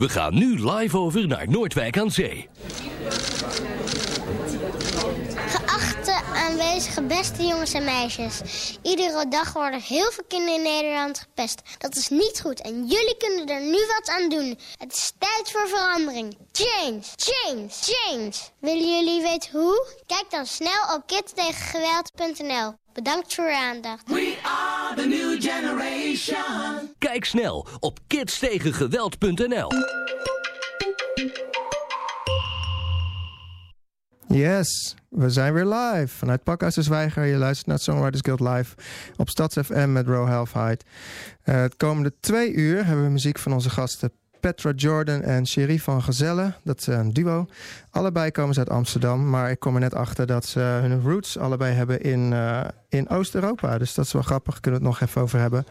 We gaan nu live over naar Noordwijk aan Zee. Geachte aanwezige beste jongens en meisjes. Iedere dag worden heel veel kinderen in Nederland gepest. Dat is niet goed en jullie kunnen er nu wat aan doen. Het is tijd voor verandering. Change, change, change. Willen jullie weten hoe? Kijk dan snel op kidtegengeweld.nl. Bedankt voor uw aandacht. We are the new generation. Kijk snel op kidstegengeweld.nl. Yes, we zijn weer live vanuit Pakhuis de Zwijger. Je luistert naar het Songwriters Guild live op Stads FM met Ro Halfheid. Uh, het komende twee uur hebben we muziek van onze gasten Petra Jordan en Sherry van Gezelle. Dat is een duo. Allebei komen ze uit Amsterdam, maar ik kom er net achter dat ze hun roots allebei hebben in, uh, in Oost-Europa. Dus dat is wel grappig, kunnen we het nog even over hebben.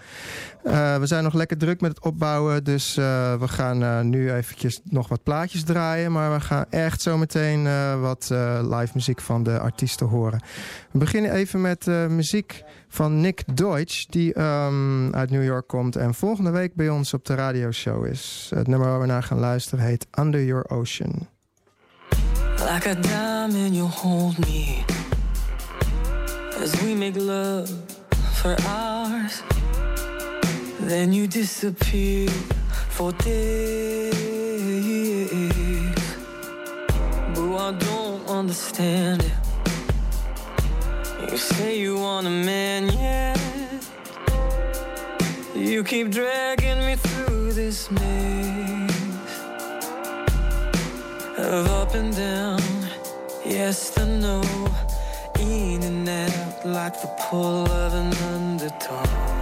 Uh, we zijn nog lekker druk met het opbouwen, dus uh, we gaan nu eventjes nog wat plaatjes draaien. Maar we gaan echt zo meteen wat live muziek van de artiesten horen. We beginnen even met muziek van Nick Deutsch, die um, uit New York komt en volgende week bij ons op de radioshow is. Het nummer waar we naar gaan luisteren heet Under Your Ocean. Like a diamond you hold me. As we make love for hours Then you disappear for days. But I don't understand it. You say you want a man, yeah. You keep dragging me through this maze of up and down, yes and no, in and out like the pull of an undertow.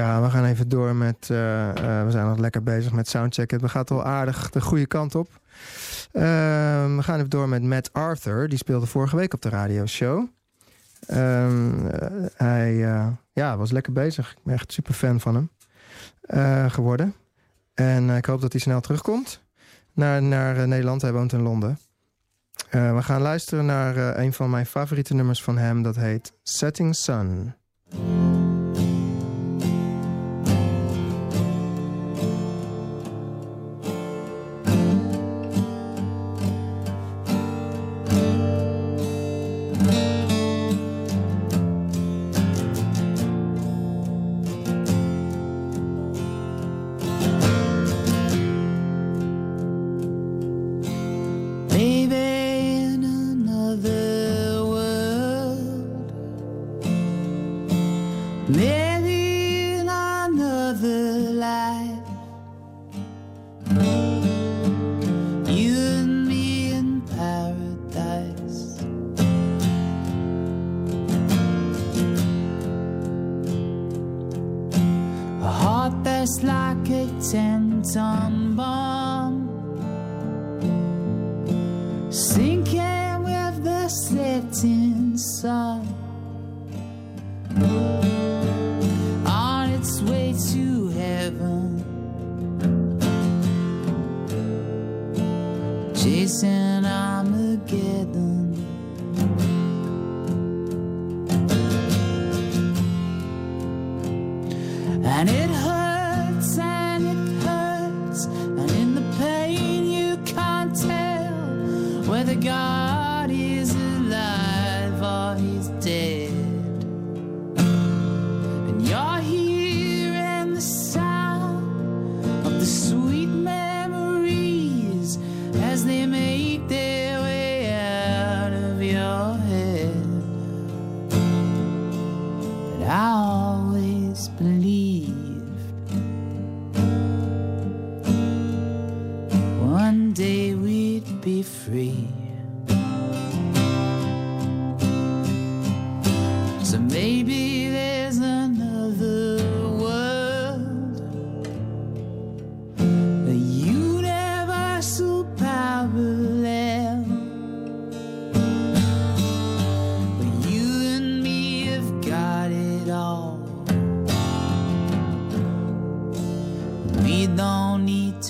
Ja, we gaan even door met... uh, uh, we zijn nog lekker bezig met soundchecken. Het gaat wel aardig de goede kant op. Ehm, we gaan even door met Matt Arthur. Die speelde vorige week op de radioshow. Ehm, eh, hij eh, ja, was lekker bezig. Ik ben echt super fan van hem eh, geworden. En ik hoop dat hij snel terugkomt naar, naar eh, Nederland. Hij woont in Londen. Eh, we gaan luisteren naar eh, een van mijn favoriete nummers van hem. Dat heet Setting Sun.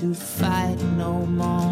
To fight no more.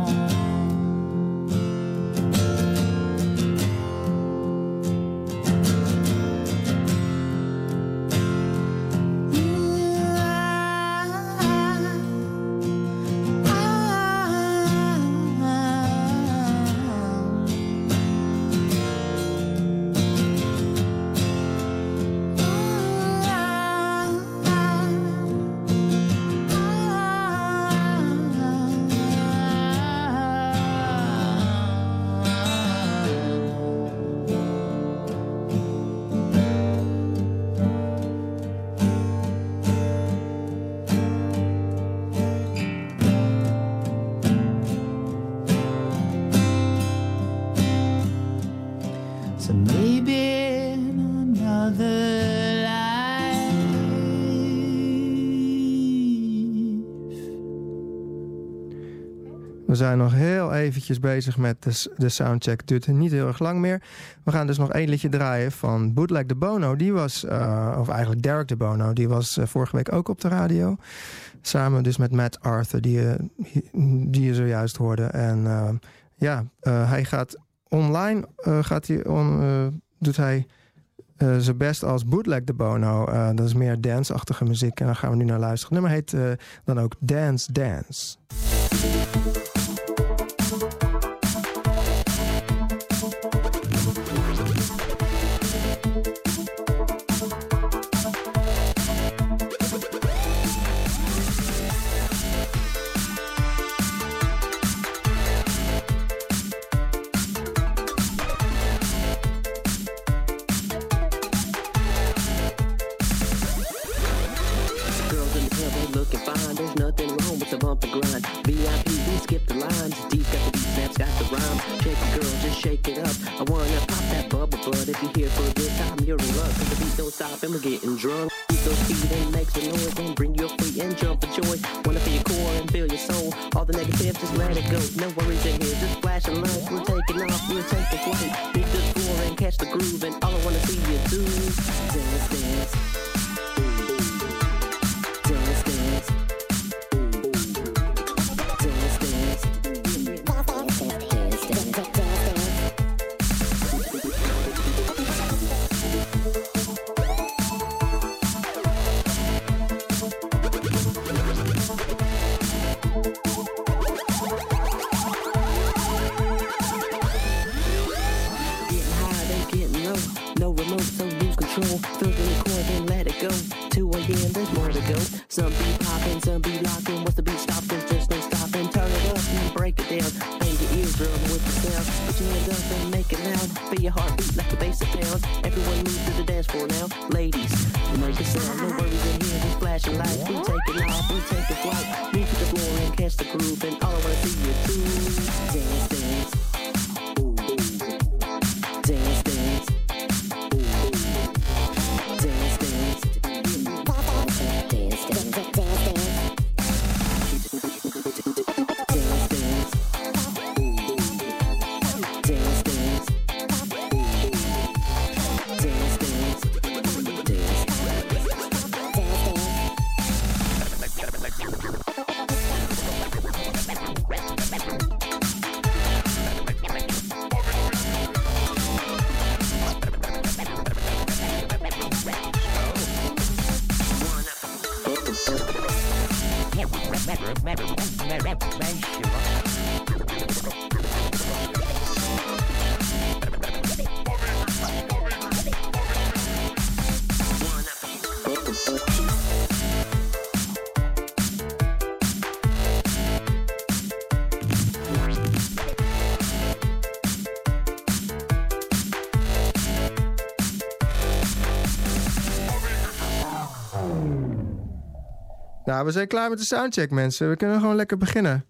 Zijn nog heel eventjes bezig met de, de soundcheck. Duurt niet heel erg lang meer. We gaan dus nog één liedje draaien van Bootleg de Bono. Die was, eh, of eigenlijk Derek de Bono, die was eh, vorige week ook op de radio. Samen dus met Matt Arthur, die, je- die je zojuist hoorde. En eh, ja, eh, hij gaat online, eh, gaat hij eh, doet hij eh, zijn best als Bootleg de Bono. Eh, dat is meer dance-achtige muziek en daar gaan we nu naar luisteren. Het nummer heet eh, dan ook Dance Dance. Let it go. We zijn klaar met de soundcheck, mensen. We kunnen gewoon lekker beginnen.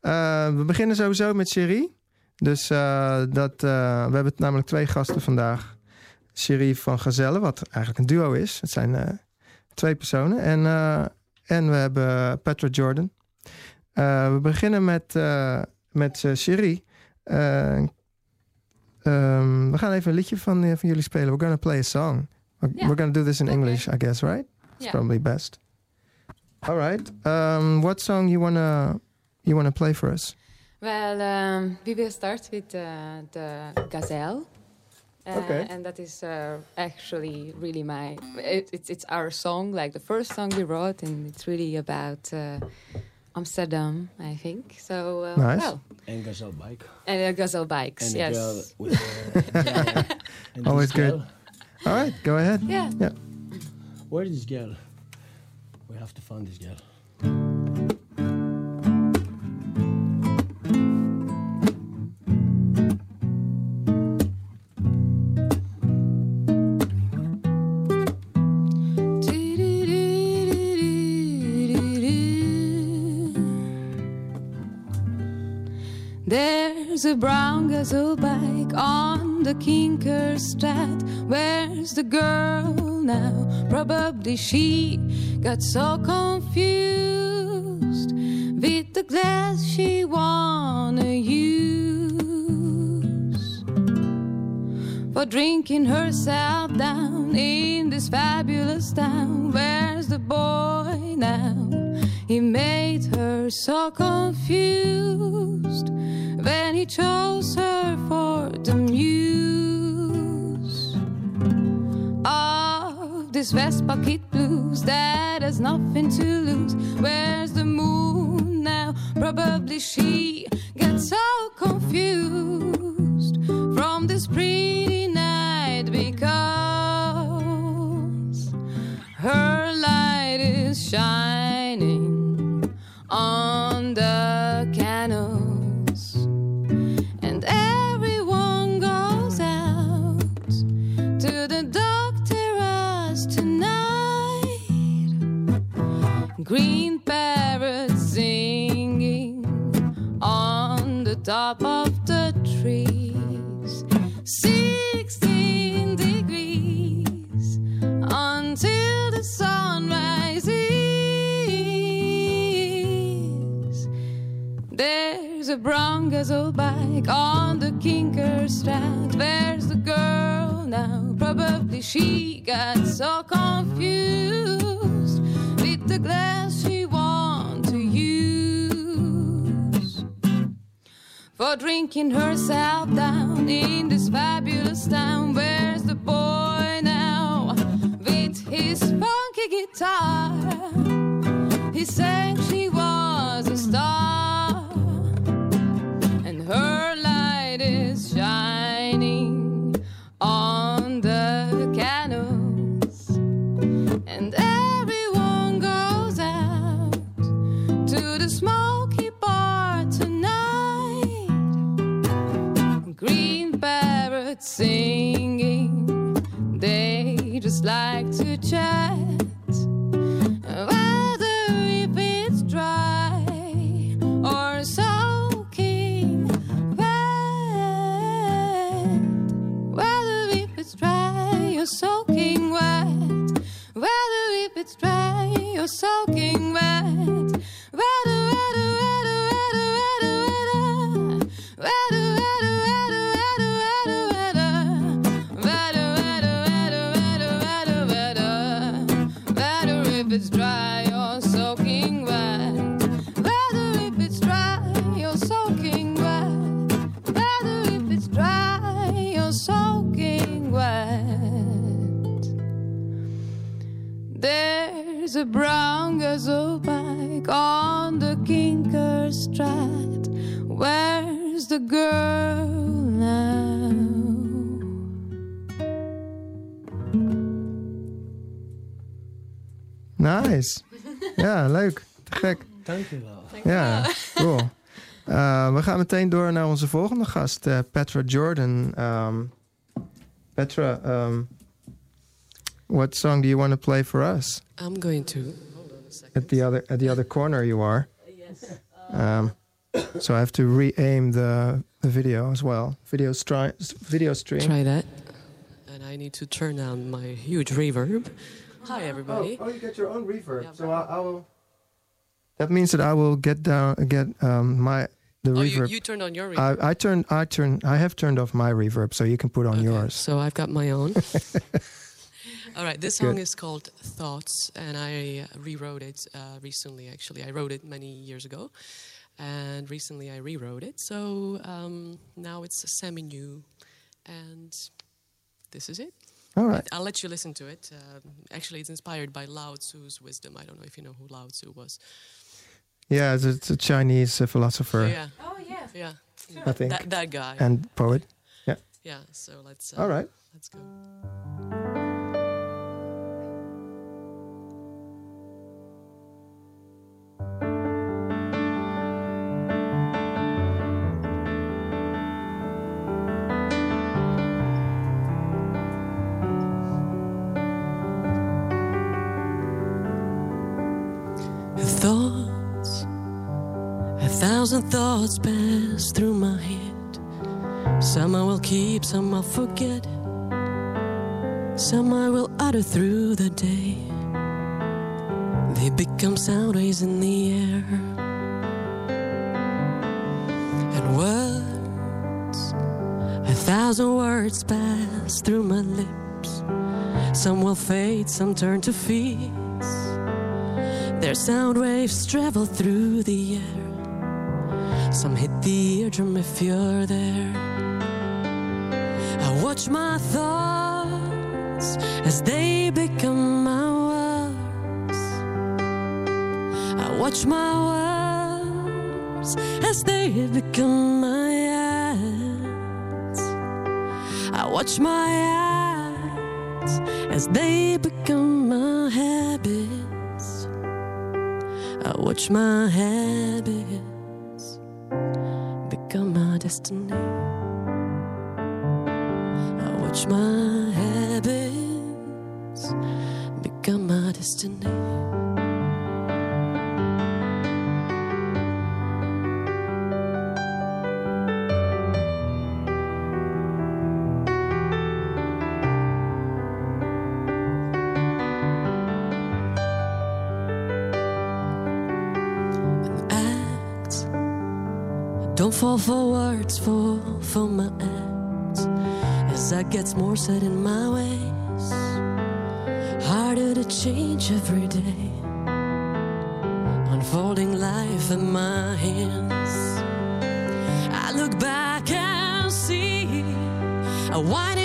Eh, we beginnen sowieso met Cherie. Dus eh, dat, eh, we hebben namelijk twee gasten vandaag. Cherie van Gazelle, wat eigenlijk een duo is. Het zijn twee personen. En, en we hebben Petra Jordan. We beginnen met, met. Eh, ehm, we gaan even een liedje van, van jullie spelen. We're gonna play a song. We're, Yeah. we're gonna do this in Okay. English, I guess, right? It's Yeah. probably best. All right. Um, what song you wanna you wanna play for us? Well, um, we will start with uh, the gazelle. Uh, Okay. And that is uh, actually really my. It, it's it's our song, like the first song we wrote, and it's really about uh, Amsterdam, I think. So uh, Nice. well, And gazelle bike. and uh, gazelle bikes, And yes. with the and Always good. girl- All right, go ahead. Yeah. Yeah. Where is this girl? Have to find this girl. There's a brown gazelle bike on the Kinkerstraat. Where's the girl now? Probably she got so confused with the glass she wanna use for drinking herself down in this fabulous town. Where's the boy now? He made her so confused when he chose her for the muse of this Vespa Kid that has nothing to lose. Where's the moon now? Probably she gets so confused diesel bike on the Kinkerstraat. where's the girl now. Probably she got so confused with the glass she want to use for drinking herself down in this fabulous town. Where's the boy now with his funky guitar? To chat. A brown gazelle bike on the Kinkerstraat. Where's the girl now? Nice. Ja, leuk. Te gek. Dank u wel. Ja, cool. Uh, we gaan meteen door naar onze volgende gast, eh, Petra Jordan. Um, Petra, um, what song do you want to play for us? I'm going to. At the other at the other corner, you are. Um, so I have to re-aim the, the video as well. Video stri- video stream. Try that. And I need to turn down my huge reverb. Hi, everybody. Oh, oh, you get your own reverb. so I, I will. That means that I will get down get um, my the Oh, you, reverb. you turned on your reverb. I, I turn I turn I have turned off my reverb, so you can put on yours. So I've got my own. All right, this song Good. is called Thoughts, and I uh, rewrote it uh, recently. Actually, I wrote it many years ago, and recently I rewrote it. So um, now it's semi-new, and this is it. All right. I'll let you listen to it. Um actually, it's inspired by Lao Tzu's wisdom. I don't know if you know who Lao Tzu was. Yeah, it's a, it's a Chinese uh, philosopher. Yeah. Oh yeah. Yeah. Sure. I think. That, that guy. And poet. Yeah. yeah. So let's. All right. Let's go. Thousand thoughts pass through my head. Some I will keep, some I'll forget. Some I will utter through the day. They become sound waves in the air. And words, a thousand words pass through my lips. Some will fade, some turn to feet. Their sound waves travel through the air. Some hit the eardrum if you're there. I watch my thoughts as they become my words. I watch my words as they become my acts. I watch my acts as they become my habits. I watch my habits destiny. I watch my habits become my destiny. Fall for words, fall for my acts. As I gets more set in my ways. Harder to change every day. Unfolding life in my hands. I look back and see a winding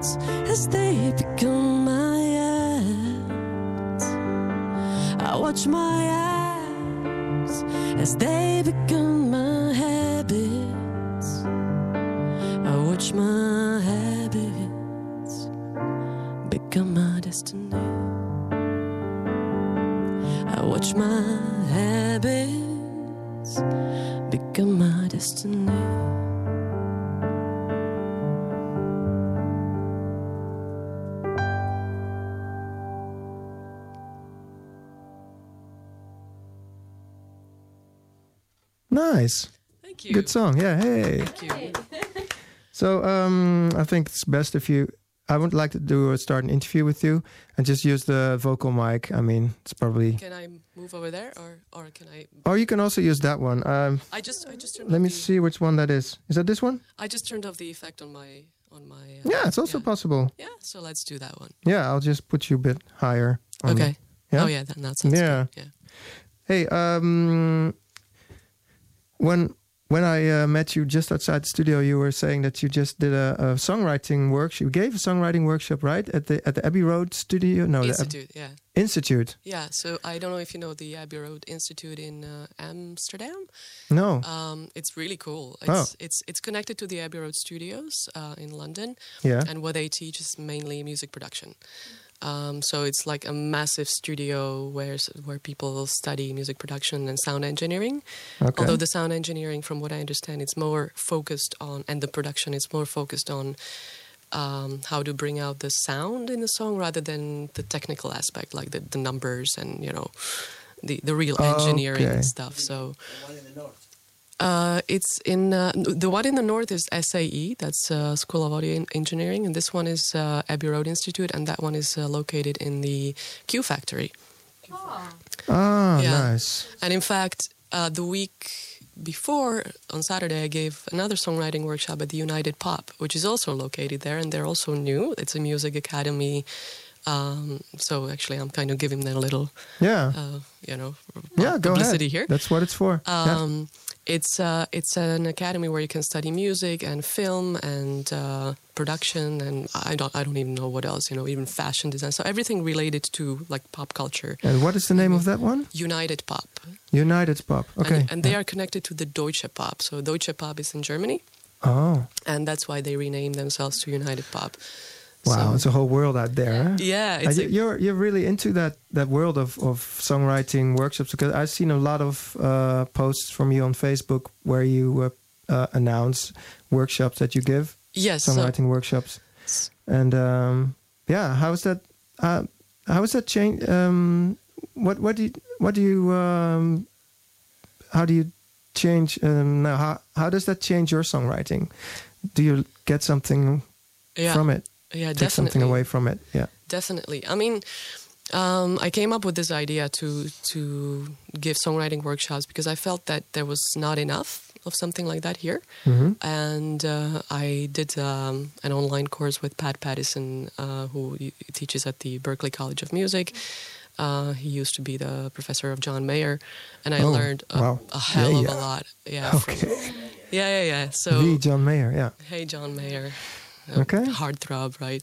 as they become my eyes. I watch my eyes as they become Nice. Thank you. Good song. Yeah. Hey. Thank you. So um, I think it's best if you. I would like to do a start an interview with you and just use the vocal mic. I mean, it's probably. Can I move over there, or or can I? Or you can also use that one. Um, I just I just turned let off me the, see which one that is. Is that this one? I just turned off the effect on my on my. Uh, Yeah, it's also yeah. possible. Yeah, so let's do that one. Yeah, I'll just put you a bit higher. on Okay. it. Yeah? Oh yeah, that, that sounds Yeah. good. Yeah. Hey, um, when when I uh, met you just outside the studio, you were saying that you just did a, a songwriting workshop. You gave a songwriting workshop, right, at the at the Abbey Road studio? No, Institute. Yeah. Institute. Yeah. So I don't know if you know the Abbey Road Institute in uh, Amsterdam. No. Um, it's really cool. It's Oh. it's it's connected to the Abbey Road Studios uh, in London. Yeah. And what they teach is mainly music production. Um, so it's like a massive studio where where people study music production and sound engineering. Okay. Although the sound engineering, from what I understand, it's more focused on, and the production is more focused on um, how to bring out the sound in the song rather than the technical aspect, like the, the numbers and you know the the real engineering Okay. stuff. So. Uh, it's in uh, the one in the north is SAE, that's uh, School of Audio Engineering, and this one is uh, Abbey Road Institute, and that one is uh, located in the Q Factory. Ah, Yeah. nice. And in fact, uh, the week before, on Saturday, I gave another songwriting workshop at the United Pop, which is also located there, and they're also new. It's a music academy. Um, so actually, I'm kind of giving them a little, Yeah. uh, you know, yeah, go ahead. here. That's what it's for. Yeah. It's uh, it's an academy where you can study music and film and uh, production and I don't I don't even know what else you know even fashion design so everything related to like pop culture. And what is the name of that one? United Pop. United Pop. Okay. And, and they are connected to the Deutsche Pop. So Deutsche Pop is in Germany, oh, and that's why they renamed themselves to United Pop. Wow! So- it's a whole world out there. Huh? Yeah, Uh, it's you- a- you're you're really into that that world of of songwriting workshops because I've seen a lot of uh, posts from you on Facebook where you uh, uh, announce workshops that you give. Yes, so- songwriting workshops. And um, yeah, how is that? Uh, how is that change? Um, what what do you, what do you um, how do you change? Um, now, how how does that change your songwriting? Do you get something Yeah. from it? Yeah, Take something away from it. Yeah. Definitely. I mean, um, I came up with this idea to to give songwriting workshops because I felt that there was not enough of something like that here. Mhm. And uh, I did um, an online course with Pat Pattison, uh, who teaches at the Berklee College of Music. Uh, he used to be the professor of John Mayer, and I Oh, learned a, wow. a hell Yeah, of yeah. a lot. Yeah. from- Okay. yeah, yeah, yeah. So the John Mayer. Yeah. Hey, John Mayer. Okay. Heartthrob, right?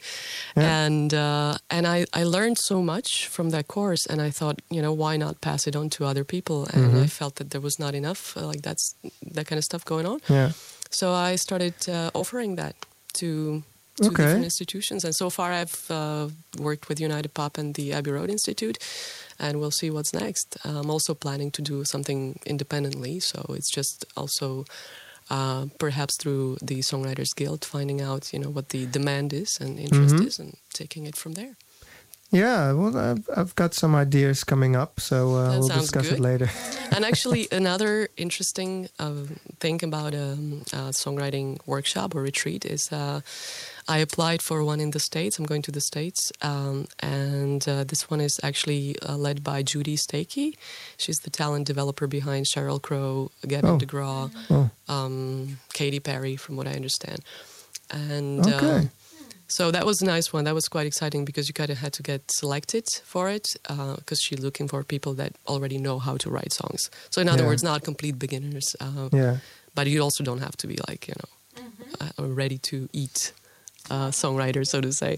Yeah. And uh, and I, I learned so much from that course, and I thought, you know, why not pass it on to other people? And Mhm. I felt that there was not enough, uh, like that's that kind of stuff going on. Yeah. So I started uh, offering that to to Okay. different institutions, and so far I've uh, worked with United Pop and the Abbey Road Institute, and we'll see what's next. I'm also planning to do something independently, so it's just also uh, perhaps through the Songwriters Guild, finding out you know what the demand is and interest Mhm. is, and taking it from there. Yeah, well, I've, I've got some ideas coming up, so uh, we'll discuss it later. and actually, another interesting uh, thing about a, um, a songwriting workshop or retreat is uh, I applied for one in the States. I'm going to the States. Um, and uh, this one is actually uh, led by Judy Stakee. She's the talent developer behind Sheryl Crow, Gavin Oh. DeGraw, Oh. um, Katy Perry, from what I understand. And Okay. um, so that was a nice one. That was quite exciting because you kind of had to get selected for it because she's looking for people that already know how to write songs. So in other Yeah. words, not complete beginners. Uh, Yeah. But you also don't have to be like you know uh, ready to eat uh, songwriter, so to say.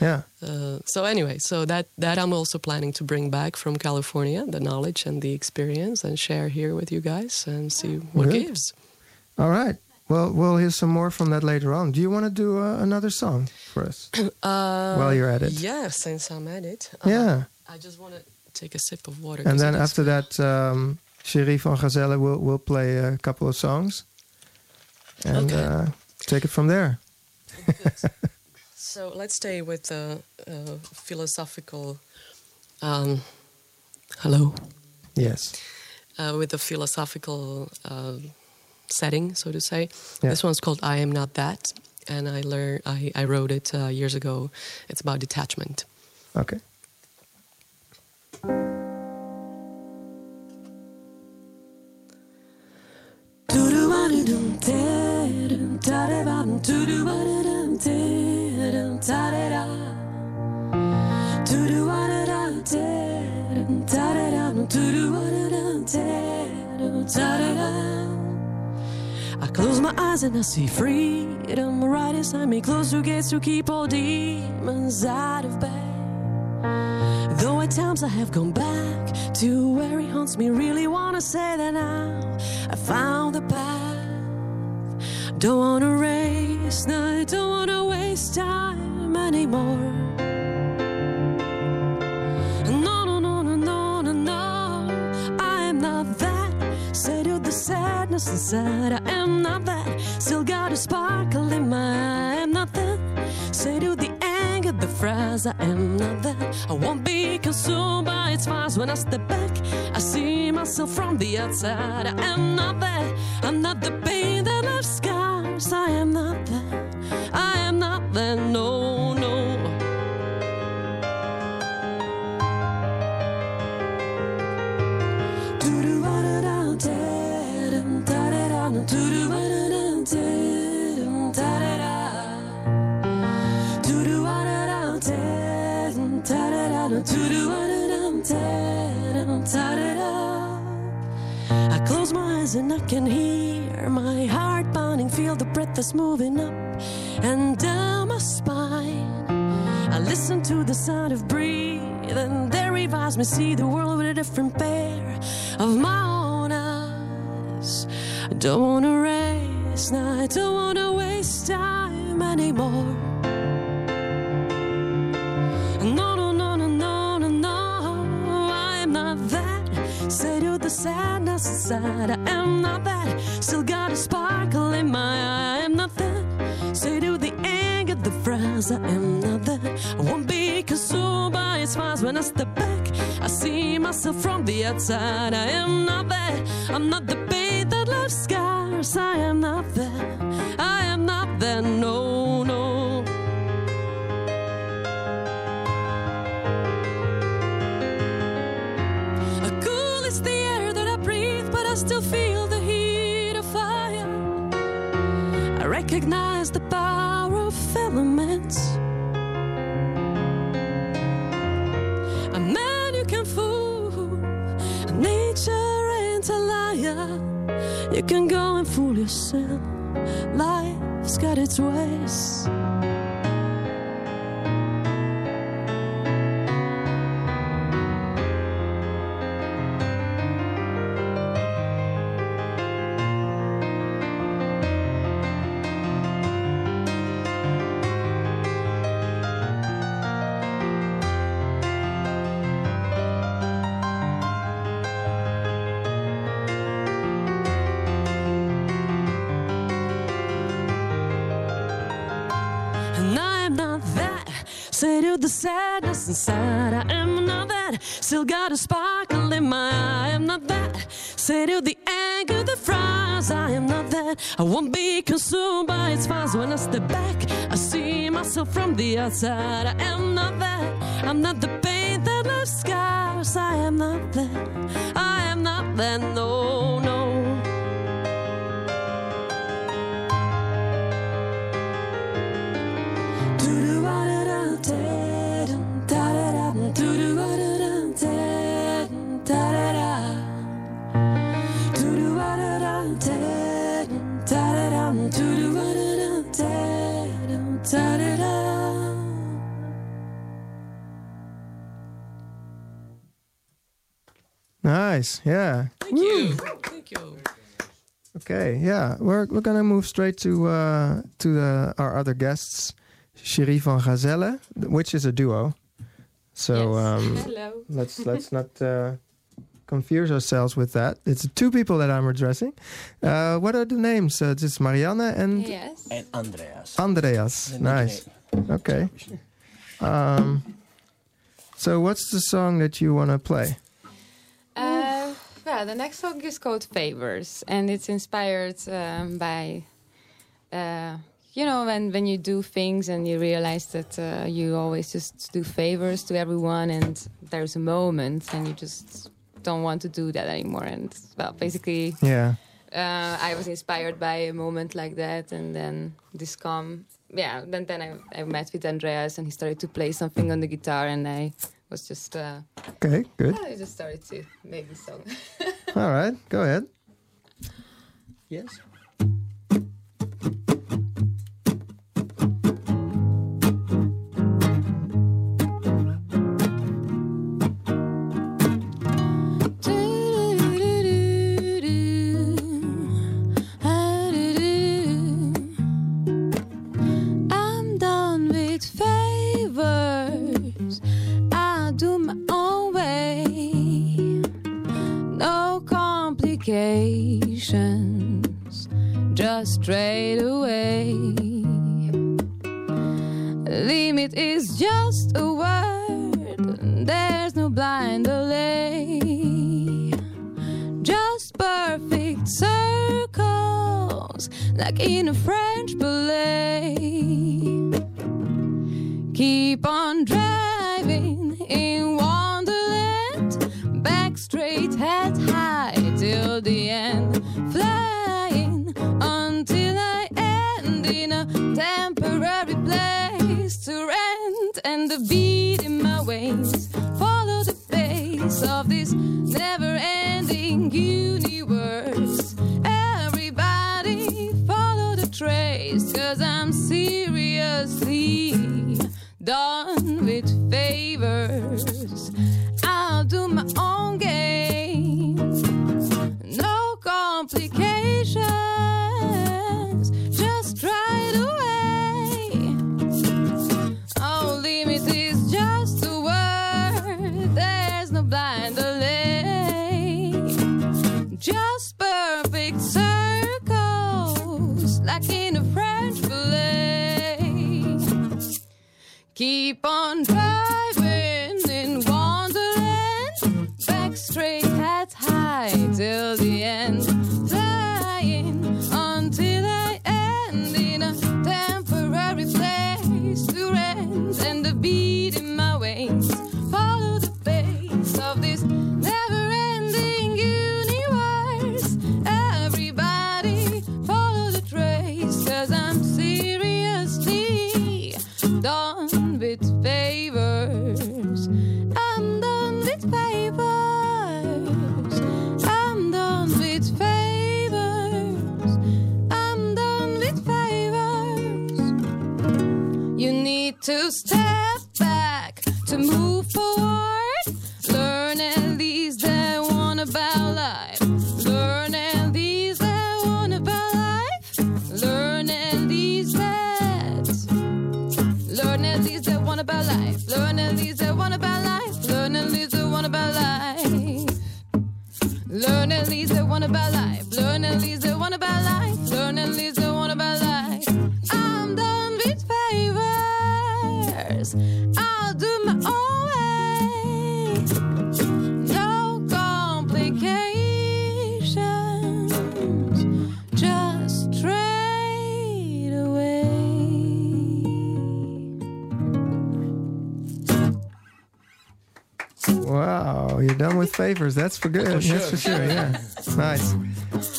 Yeah. Uh, so anyway, so that that I'm also planning to bring back from California, the knowledge and the experience, and share here with you guys and see what Good. gives. All right. Well, we'll hear some more from that later on. Do you want to do uh, another song for us? Uh, While you're at it. yeah. Since I'm at it, uh, Yeah. I just want to take a sip of water. And then after that, um, Cherie van Gazelle will, will play a couple of songs. And Okay. uh, take it from there. So let's stay with the uh, philosophical. Um, hello. Yes. Uh, with the philosophical uh, setting, so to say. Yeah. This one's called "I Am Not That," and I learned. I, I wrote it uh, years ago. It's about detachment. Okay. I close my eyes and I see freedom right inside me. Close two gates to keep all demons out of bay. Though at times I have gone back to where he haunts me, really wanna say that now I found the path. Don't wanna race, no, I don't wanna waste time anymore. No, no, no, no, no, no, no. I am not that. Say to the sadness inside, I am not that. Still got a sparkle in my I am not that. Say to the anger, the fries, I am not that. I won't be consumed by its fires when I step back. I see myself from the outside. I am not that. I'm not the pain that I've left scars. I am not that. I am not that. No, no. I close my eyes and I can hear my heart feel the breath that's moving up and down my spine. I listen to the sound of breathing, that revives me, see the world with a different pair of my own eyes. I don't wanna race, no, I don't wanna waste time anymore. Sadness inside, I am not that. Still got a sparkle in my eye, I am not that. Say to the anger, the fries, I am not that. I won't be consumed by its fires when I step back. I see myself from the outside, I am not that. I'm not the pain that left scars, I am not that. I am not that, no. Still feel the heat of fire. I recognize the power of elements. A man you can fool, nature ain't a liar. You can go and fool yourself. Life's got its ways. And I am not that. The. Still got a sparkle in my eye. I am not that. Say to the anger that fries. I am not that. I won't be consumed by its fires. When I step back, I see myself from the outside. I am not that. I'm not the pain that left scars. I am not that. I am not that. No, Nice. Yeah. Thank you. Thank you. Okay. Yeah. We're we're gonna move straight to uh, to the, our other guests, Cherie van Gazelle, which is a duo. So um, Hello. let's let's not uh, confuse ourselves with that. It's two people that I'm addressing. Uh, what are the names? Uh, it's Marianne and Yes. And Andreas. Andreas. Nice. Okay. Um, so what's the song that you want to play? Well, the next song is called Favors, and it's inspired um, by, uh, you know, when, when you do things and you realize that uh, you always just do favors to everyone, and there's a moment and you just don't want to do that anymore. And, well, basically, Yeah. uh, I was inspired by a moment like that, and then this come, yeah. Then then I, I met with Andreas, and he started to play something on the guitar, and I was just, uh, Okay. Good. I just started to make the song. All right. Go ahead. Yes. Till That's for good. For That's for sure. sure. Yeah, nice.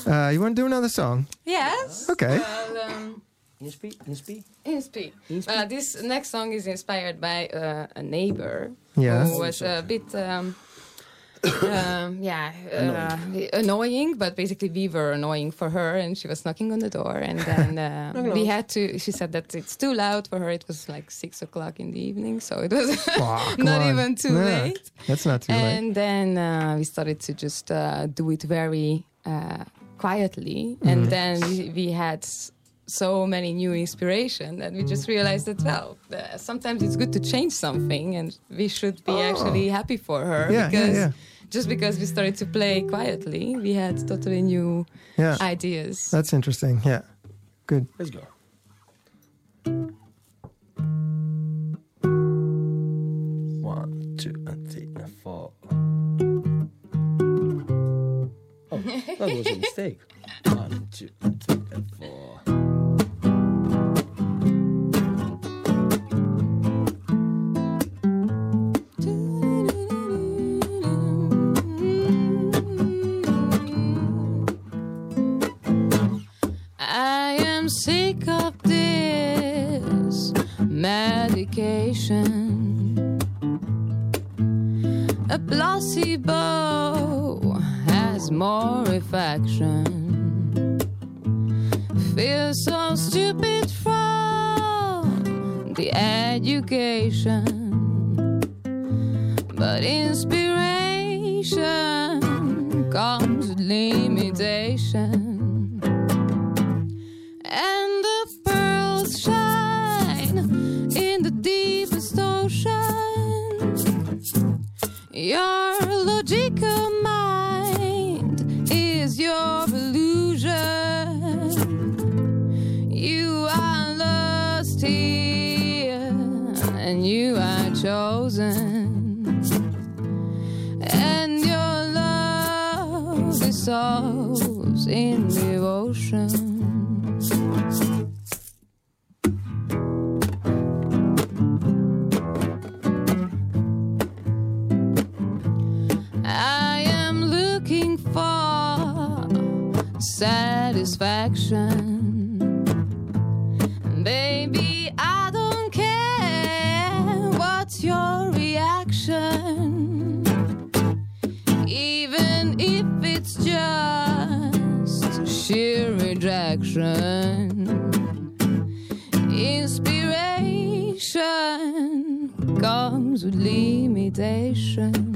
Uh, you want to do another song? Yes. Okay. Well, um, Inspi, inspi. Inspi. Inspi. Uh, this next song is inspired by uh, a neighbor Yeah. who was a bit, um, um, yeah, uh, annoying. But basically, we were annoying for her, and she was knocking on the door, and then uh, we had to. She said that it's too loud for her. It was like six o'clock in the evening, so it was not on. even too Yeah, late. That's not too late. And then uh, we started to just uh, do it very uh, quietly. And Mhm. then we, we had so many new inspiration that we just realized that, well, uh, sometimes it's good to change something and we should be actually happy for her. Oh. Yeah, yeah, because yeah. Just because we started to play quietly, we had totally new Yeah. ideas. That's interesting. Yeah. Good. Let's go. One, two, and three, and four. Oh, that was a mistake. One, two, and three, and four. In devotion. I rejection. Inspiration comes with limitation.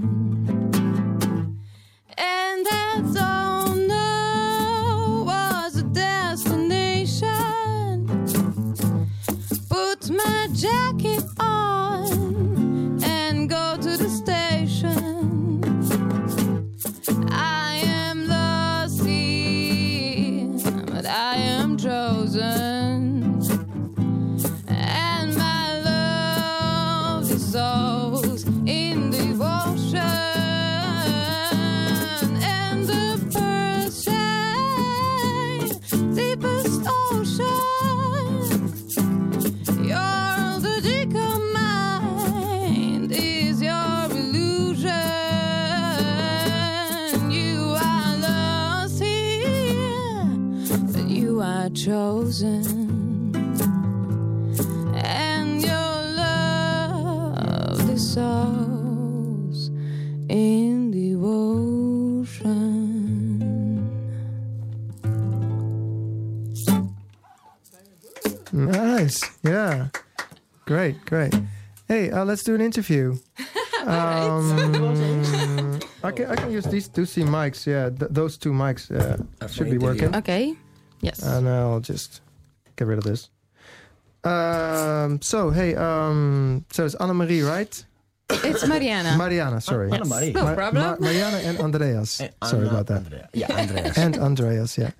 Great. Great. Hey, uh, let's do an interview. Um, I can I can use these two C mics. Yeah, th- those two mics uh, should be working. Okay. Yes. And I'll just get rid of this. Um, so hey, um, so it's Anna Marie, right? It's Mariana. Mariana, sorry. Anna Marie. No problem. Mariana and Andreas. Eh, sorry about that. Andrea. Yeah, Andreas. and Andreas, yeah.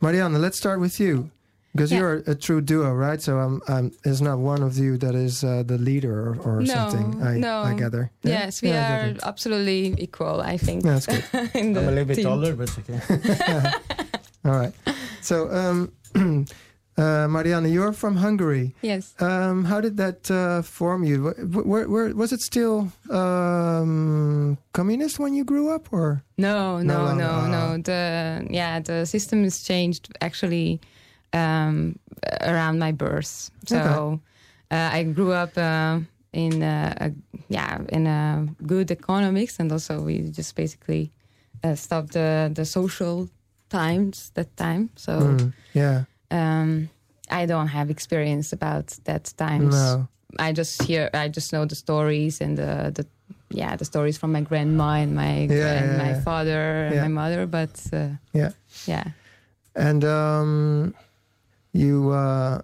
Mariana, let's start with you. Because Yeah. you're a true duo, right? So um, um, it's not one of you that is uh, the leader or, or no, something. I, no. I gather. Yeah? Yes, we Yeah, are absolutely equal. I think. Yeah, that's good. I'm a little bit team. taller, but okay. All right. So um, Uh, Marianne, you're from Hungary. Yes. Um, how did that uh, form you? Wh- Where, where, was it still um, communist when you grew up, or No, No no, longer. no, Ah. no. The yeah, the system has changed actually um, around my birth. So Okay. uh, I grew up uh, in uh, a, yeah in a good economics, and also we just basically uh, stopped the the social times that time. So Mm, yeah, um, I don't have experience about that times. no, I just hear, I just know the stories and the, the yeah, the stories from my grandma and my Yeah, and yeah, my yeah. father and my mother. But uh, Yeah. yeah, and um, you uh,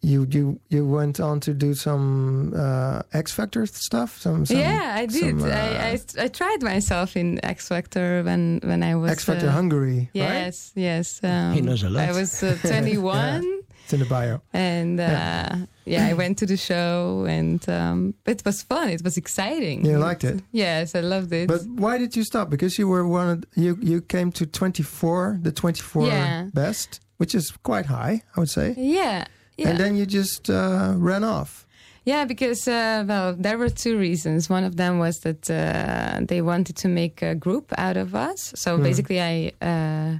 you you you went on to do some uh, X Factor stuff. Some, some yeah, I did. some, uh, I, I I tried myself in X Factor when when I was X Factor uh, Hungary. right? Yes, yes. Um, He knows a lot. I was uh, 21. It's in the bio. And uh, Yeah. yeah. I went to the show, and um, it was fun. It was exciting. You liked it? Yes, I loved it. But why did you stop? Because you were one. Of, you you came to twenty four, the twenty four Yeah. best, which is quite high, I would say. yeah, yeah. And then you just uh, ran off. Yeah, because uh, well, there were two reasons. One of them was that uh, they wanted to make a group out of us. So Hmm. basically, I uh,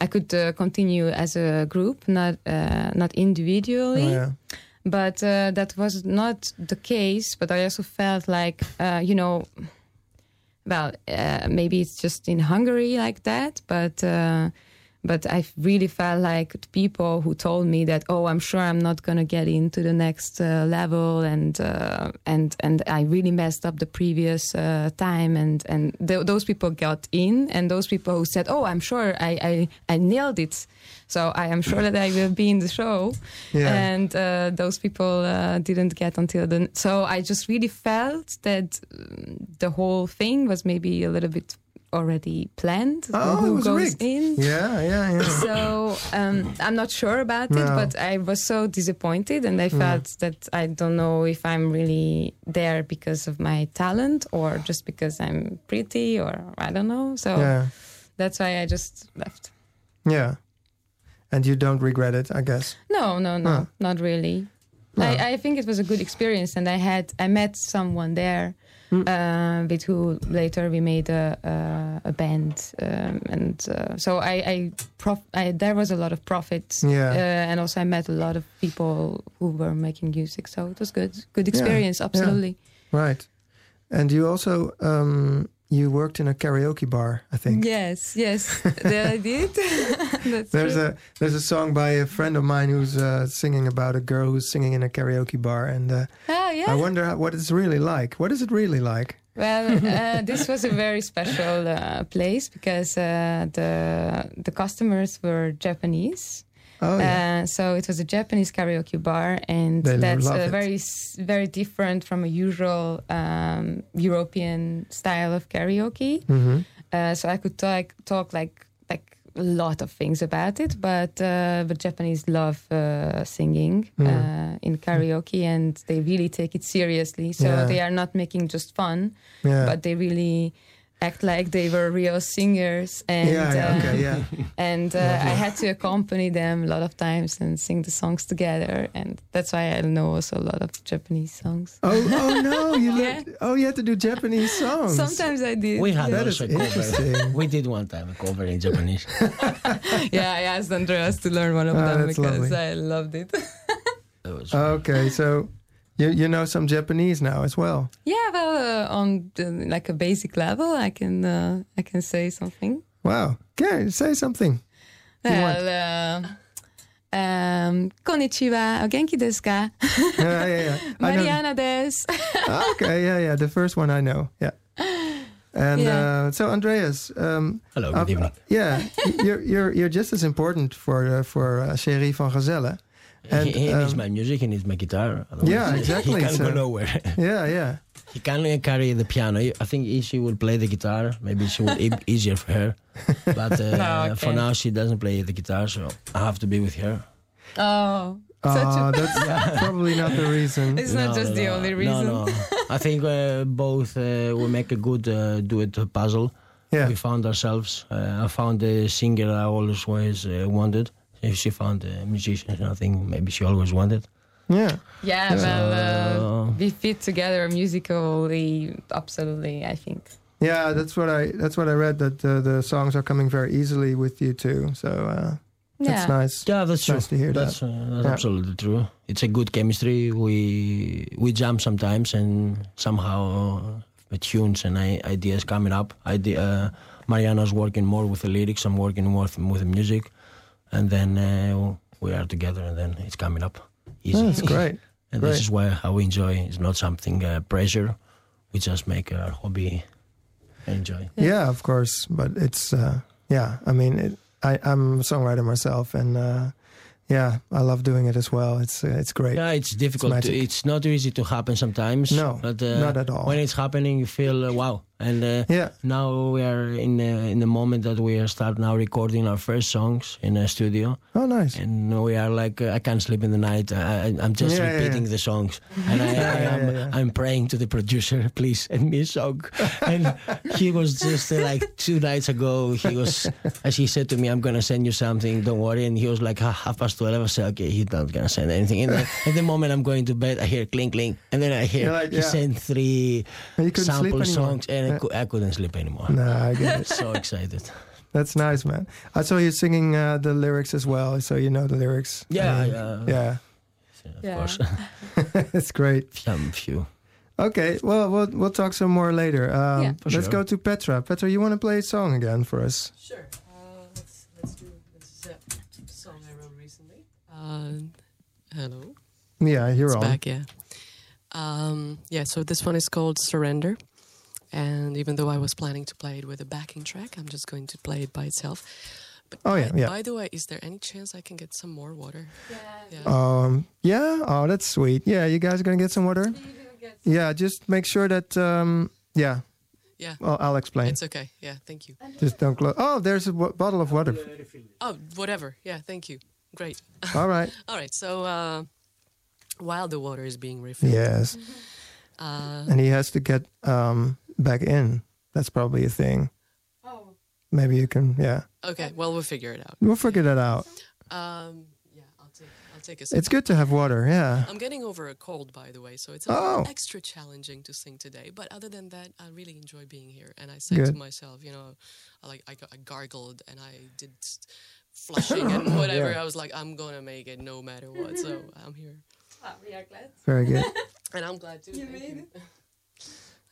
I could uh, continue as a group, not uh, not individually. Oh, yeah. But uh, that was not the case. But I also felt like uh, you know, well, uh, maybe it's just in Hungary like that, but. But I really felt like the people who told me that, oh, I'm sure I'm not gonna get into the next uh, level, and uh, and and I really messed up the previous uh, time, and and th- those people got in, and those people who said, oh, I'm sure I I, I nailed it, so I am sure that I will be in the show, Yeah. and uh, those people uh, didn't get until the. So I just really felt that um, the whole thing was maybe a little bit already planned. Oh, who it was goes rigged. in? Yeah, yeah, yeah. So um, I'm not sure about it, but I was so disappointed, and I felt that I don't know if I'm really there because of my talent or just because I'm pretty, or I don't know. So yeah, that's why I just left. yeah. And you don't regret it, I guess. No, no, no, not really. No. I, I think it was a good experience, and I had I met someone there, Hmm. uh, with who later we made a a, a band, um, and uh, so I I, prof- I there was a lot of profit, Yeah. uh, and also I met a lot of people who were making music, so it was good, good experience, absolutely. Right. And you also um, you worked in a karaoke bar, I think. Yes, yes, that I did. There's true. a there's a song by a friend of mine who's uh, singing about a girl who's singing in a karaoke bar, and uh, oh yeah. I wonder how, what it's really like. What is it really like? Well, uh, this was a very special uh, place because uh, the the customers were Japanese. Oh yeah, Uh, so it was a Japanese karaoke bar, and They that's uh, very very different from a usual um, European style of karaoke. hmm Uh, so I could talk talk like like a lot of things about it, but uh, but Japanese love uh, singing Mm. uh, in karaoke, and they really take it seriously. So Yeah. they are not making just fun, yeah, but they really act like they were real singers and yeah, yeah, uh, okay, yeah. and uh, I had to accompany them a lot of times and sing the songs together and that's why I know also a lot of Japanese songs. Oh, oh no! You Yeah. learned- oh, you had to do Japanese songs. Sometimes I did. We had yeah. That is also a cover. interesting. We did one time a cover in Japanese. yeah, I asked Andreas to learn one of Ah, them because lovely. I loved it. That was Okay, so you you know some Japanese now as well. yeah, well, uh, on the, like a basic level, I can uh, I can say something. Wow. Okay, say something. You want- Well, uh, um, konnichiwa, o genki desu ka? yeah, yeah, yeah. Mariana desu. Ah, okay, yeah, yeah. The first one I know. Yeah. And Yeah. uh, so, Andreas, um, Hello, good uh, evening. yeah, you're you're you're just as important for uh, for uh, Cherie van Gazelle. And, he, he needs um, my music, he needs my guitar. otherwise Yeah, exactly, He can't so- go nowhere. Yeah, yeah, he can uh, carry the piano. I think if she would play the guitar, maybe she would be easier for her. But uh, No, I for now, she doesn't play the guitar, so I have to be with her. Oh, such Oh, a that's probably not the reason. It's not No, just no, the only reason. No, no. I think uh, both uh, will make a good uh, duet puzzle. Yeah, We found ourselves. Uh, I found the singer I always uh, wanted. If she found a musician, I think maybe she always wanted. Yeah. Yeah, well, uh, we fit together musically, absolutely, I think. Yeah, that's what I that's what I read that uh, the songs are coming very easily with you too. So uh, that's Yeah. nice. Yeah, that's Nice true. to hear that's that. Uh, that's Yeah. absolutely true. It's a good chemistry. We we jam sometimes, and somehow uh, tunes and I, ideas coming up. Idea, uh, Mariana's working more with the lyrics. I'm working more with, with the music, and then uh, we are together, and then it's coming up easy. Oh, that's great. and great. this is why how we enjoy. It's not something uh, pressure. We just make our hobby enjoy. Yeah, of course. But it's uh, yeah. I mean, it, I I'm a songwriter myself, and uh, yeah, I love doing it as well. It's uh, it's great. Yeah, it's difficult. to, it's not easy to happen sometimes. No, but, uh, not at all. When it's happening, you feel uh, wow. And uh, Yeah. now we are in uh, in the moment that we are start now recording our first songs in a studio, Oh, nice. and we are like uh, I can't sleep in the night. I, I'm just Yeah, repeating yeah. the songs, and I, I am yeah, yeah. I'm praying to the producer, please send me a song. and he was just uh, like two nights ago. He was as he said to me, I'm gonna send you something. Don't worry. And he was like "Ah, half past twelve. I said, okay, he's not gonna send anything. And then, at the moment I'm going to bed, I hear clink clink, and then I hear like, he sent three And you couldn't sleep sample songs, and I, Yeah. cou- I couldn't sleep anymore. Nah, I get it. so excited. That's nice, man. I saw you singing uh, the lyrics as well, so you know the lyrics. Yeah, I mean, yeah. yeah. Of Yeah. course, it's great. some few. Okay, well, we'll we'll talk some more later. Um, Yeah. For let's sure. go to Petra. Petra, you want to play a song again for us? Sure. Uh, let's let's do this is a song I wrote recently. Uh, hello. Yeah, you're It's on. back, yeah. Um, yeah, so this one is called Surrender. And even though I was planning to play it with a backing track, I'm just going to play it by itself. But Oh, by, yeah, yeah. by the way, is there any chance I can get some more water? Yeah. Um, yeah. Oh, that's sweet. Yeah, you guys are gonna get some water. Yeah, just make sure that. Um, yeah. Yeah. Well, I'll explain. It's okay. Yeah, thank you. Just don't close. Oh, there's a w- bottle of water. Oh, whatever. Yeah, thank you. Great. All right. All right. So uh, while the water is being refilled, Yes, uh, and he has to get um back in. That's probably a thing. Oh. Maybe you can. Yeah, okay. Well, we'll figure it out. we'll figure that out. Um, yeah, I'll take I'll take a. sip. It's good to have water. Yeah. I'm getting over a cold, by the way, so it's a Oh. extra challenging to sing today. But other than that, I really enjoy being here. And I said Good. to myself, you know, I like I, I gargled and I did flushing and whatever. Yeah. I was like, I'm gonna make it no matter what. So I'm here, we are glad. Very good. and I'm glad too. thank you.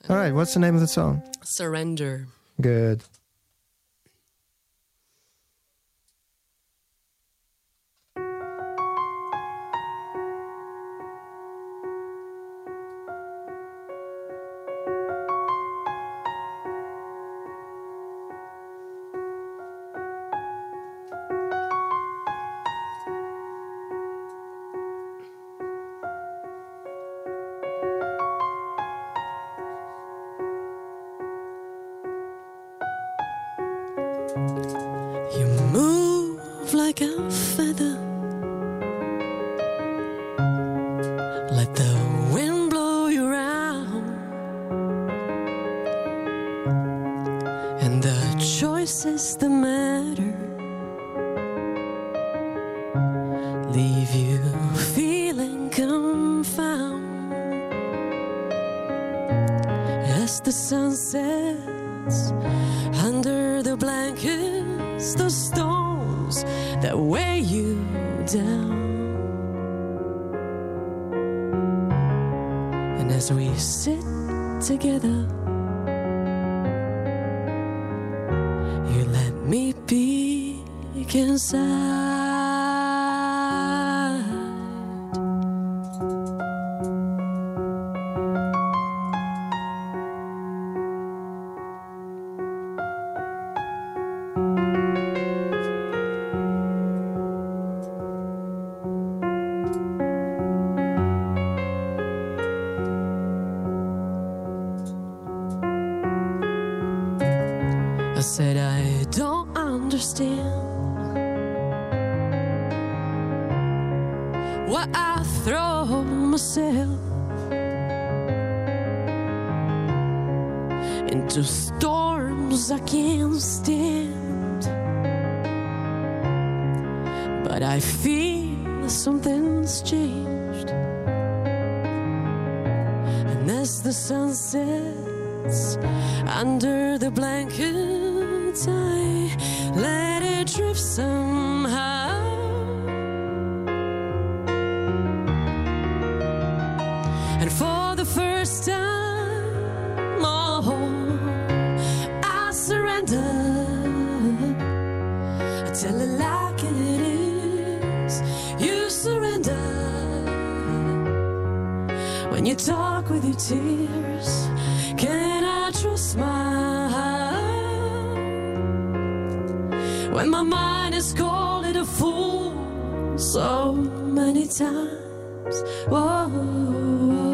All right. What's the name of the song? Surrender. Good. Leave you feeling confound. As the sun sets under the blankets, the stones that weigh you down. And as we sit together, tears. Can I trust my heart? When my mind is called it a fool so many times? Whoa.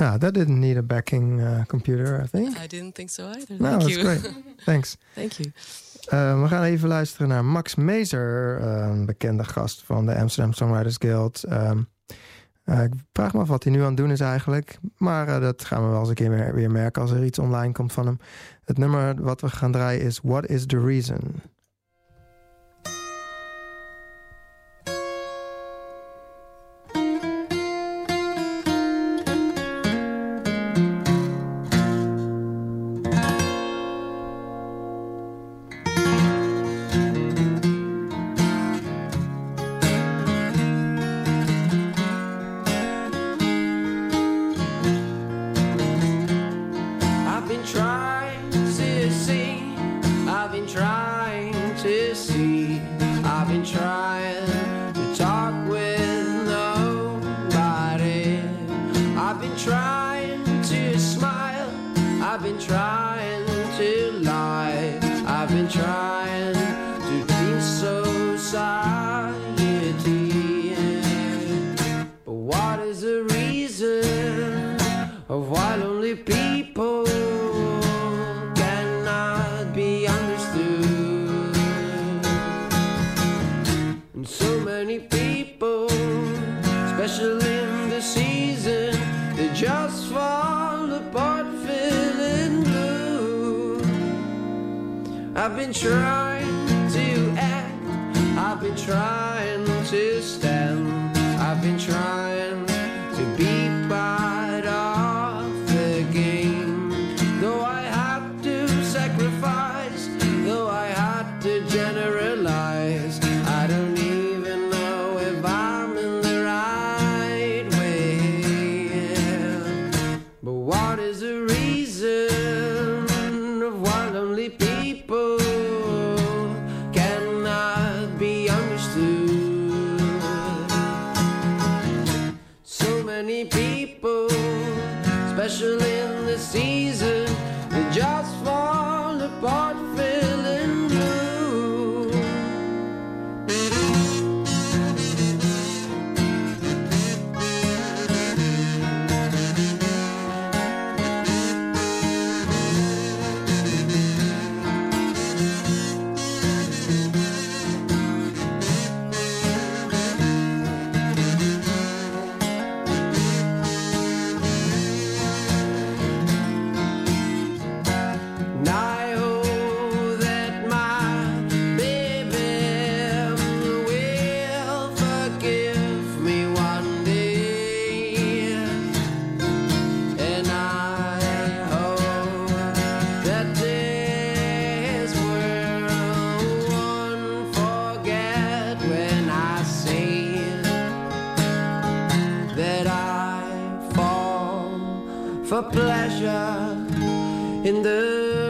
ja that didn't need a backing uh, computer, I think. I didn't think so either. No, Thank you. great. Thanks. Thank you. Uh, we gaan even luisteren naar Max Mezer, een bekende gast van de Amsterdam Songwriters Guild. Um, uh, ik vraag me af wat hij nu aan het doen is eigenlijk. Maar dat gaan we wel eens een keer weer merken als er iets online komt van hem. Het nummer wat we gaan draaien is What is the Reason? insurance. For pleasure in the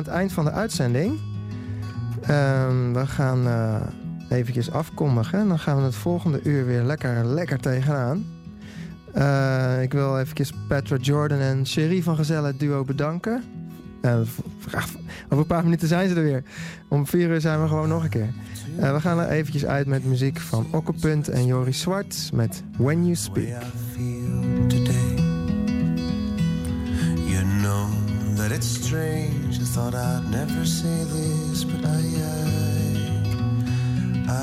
het eind van de uitzending. Ehm, we gaan eh eventjes afkondigen. Dan gaan we het volgende uur weer lekker, lekker tegenaan. Eh, ik wil eventjes Petra Jordan en Sherry van Gezelle Duo bedanken. Ach, over een paar minuten zijn ze er weer. Om vier uur zijn we gewoon nog een keer. We gaan er eventjes uit met muziek van Okkepunt en Joris Zwart met When You Speak. You know that it's strange. I thought I'd never say this, but I, I,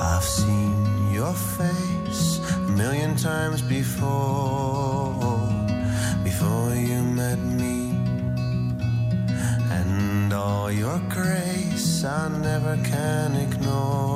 I've seen your face a million times before, before you met me, and all your grace I never can ignore.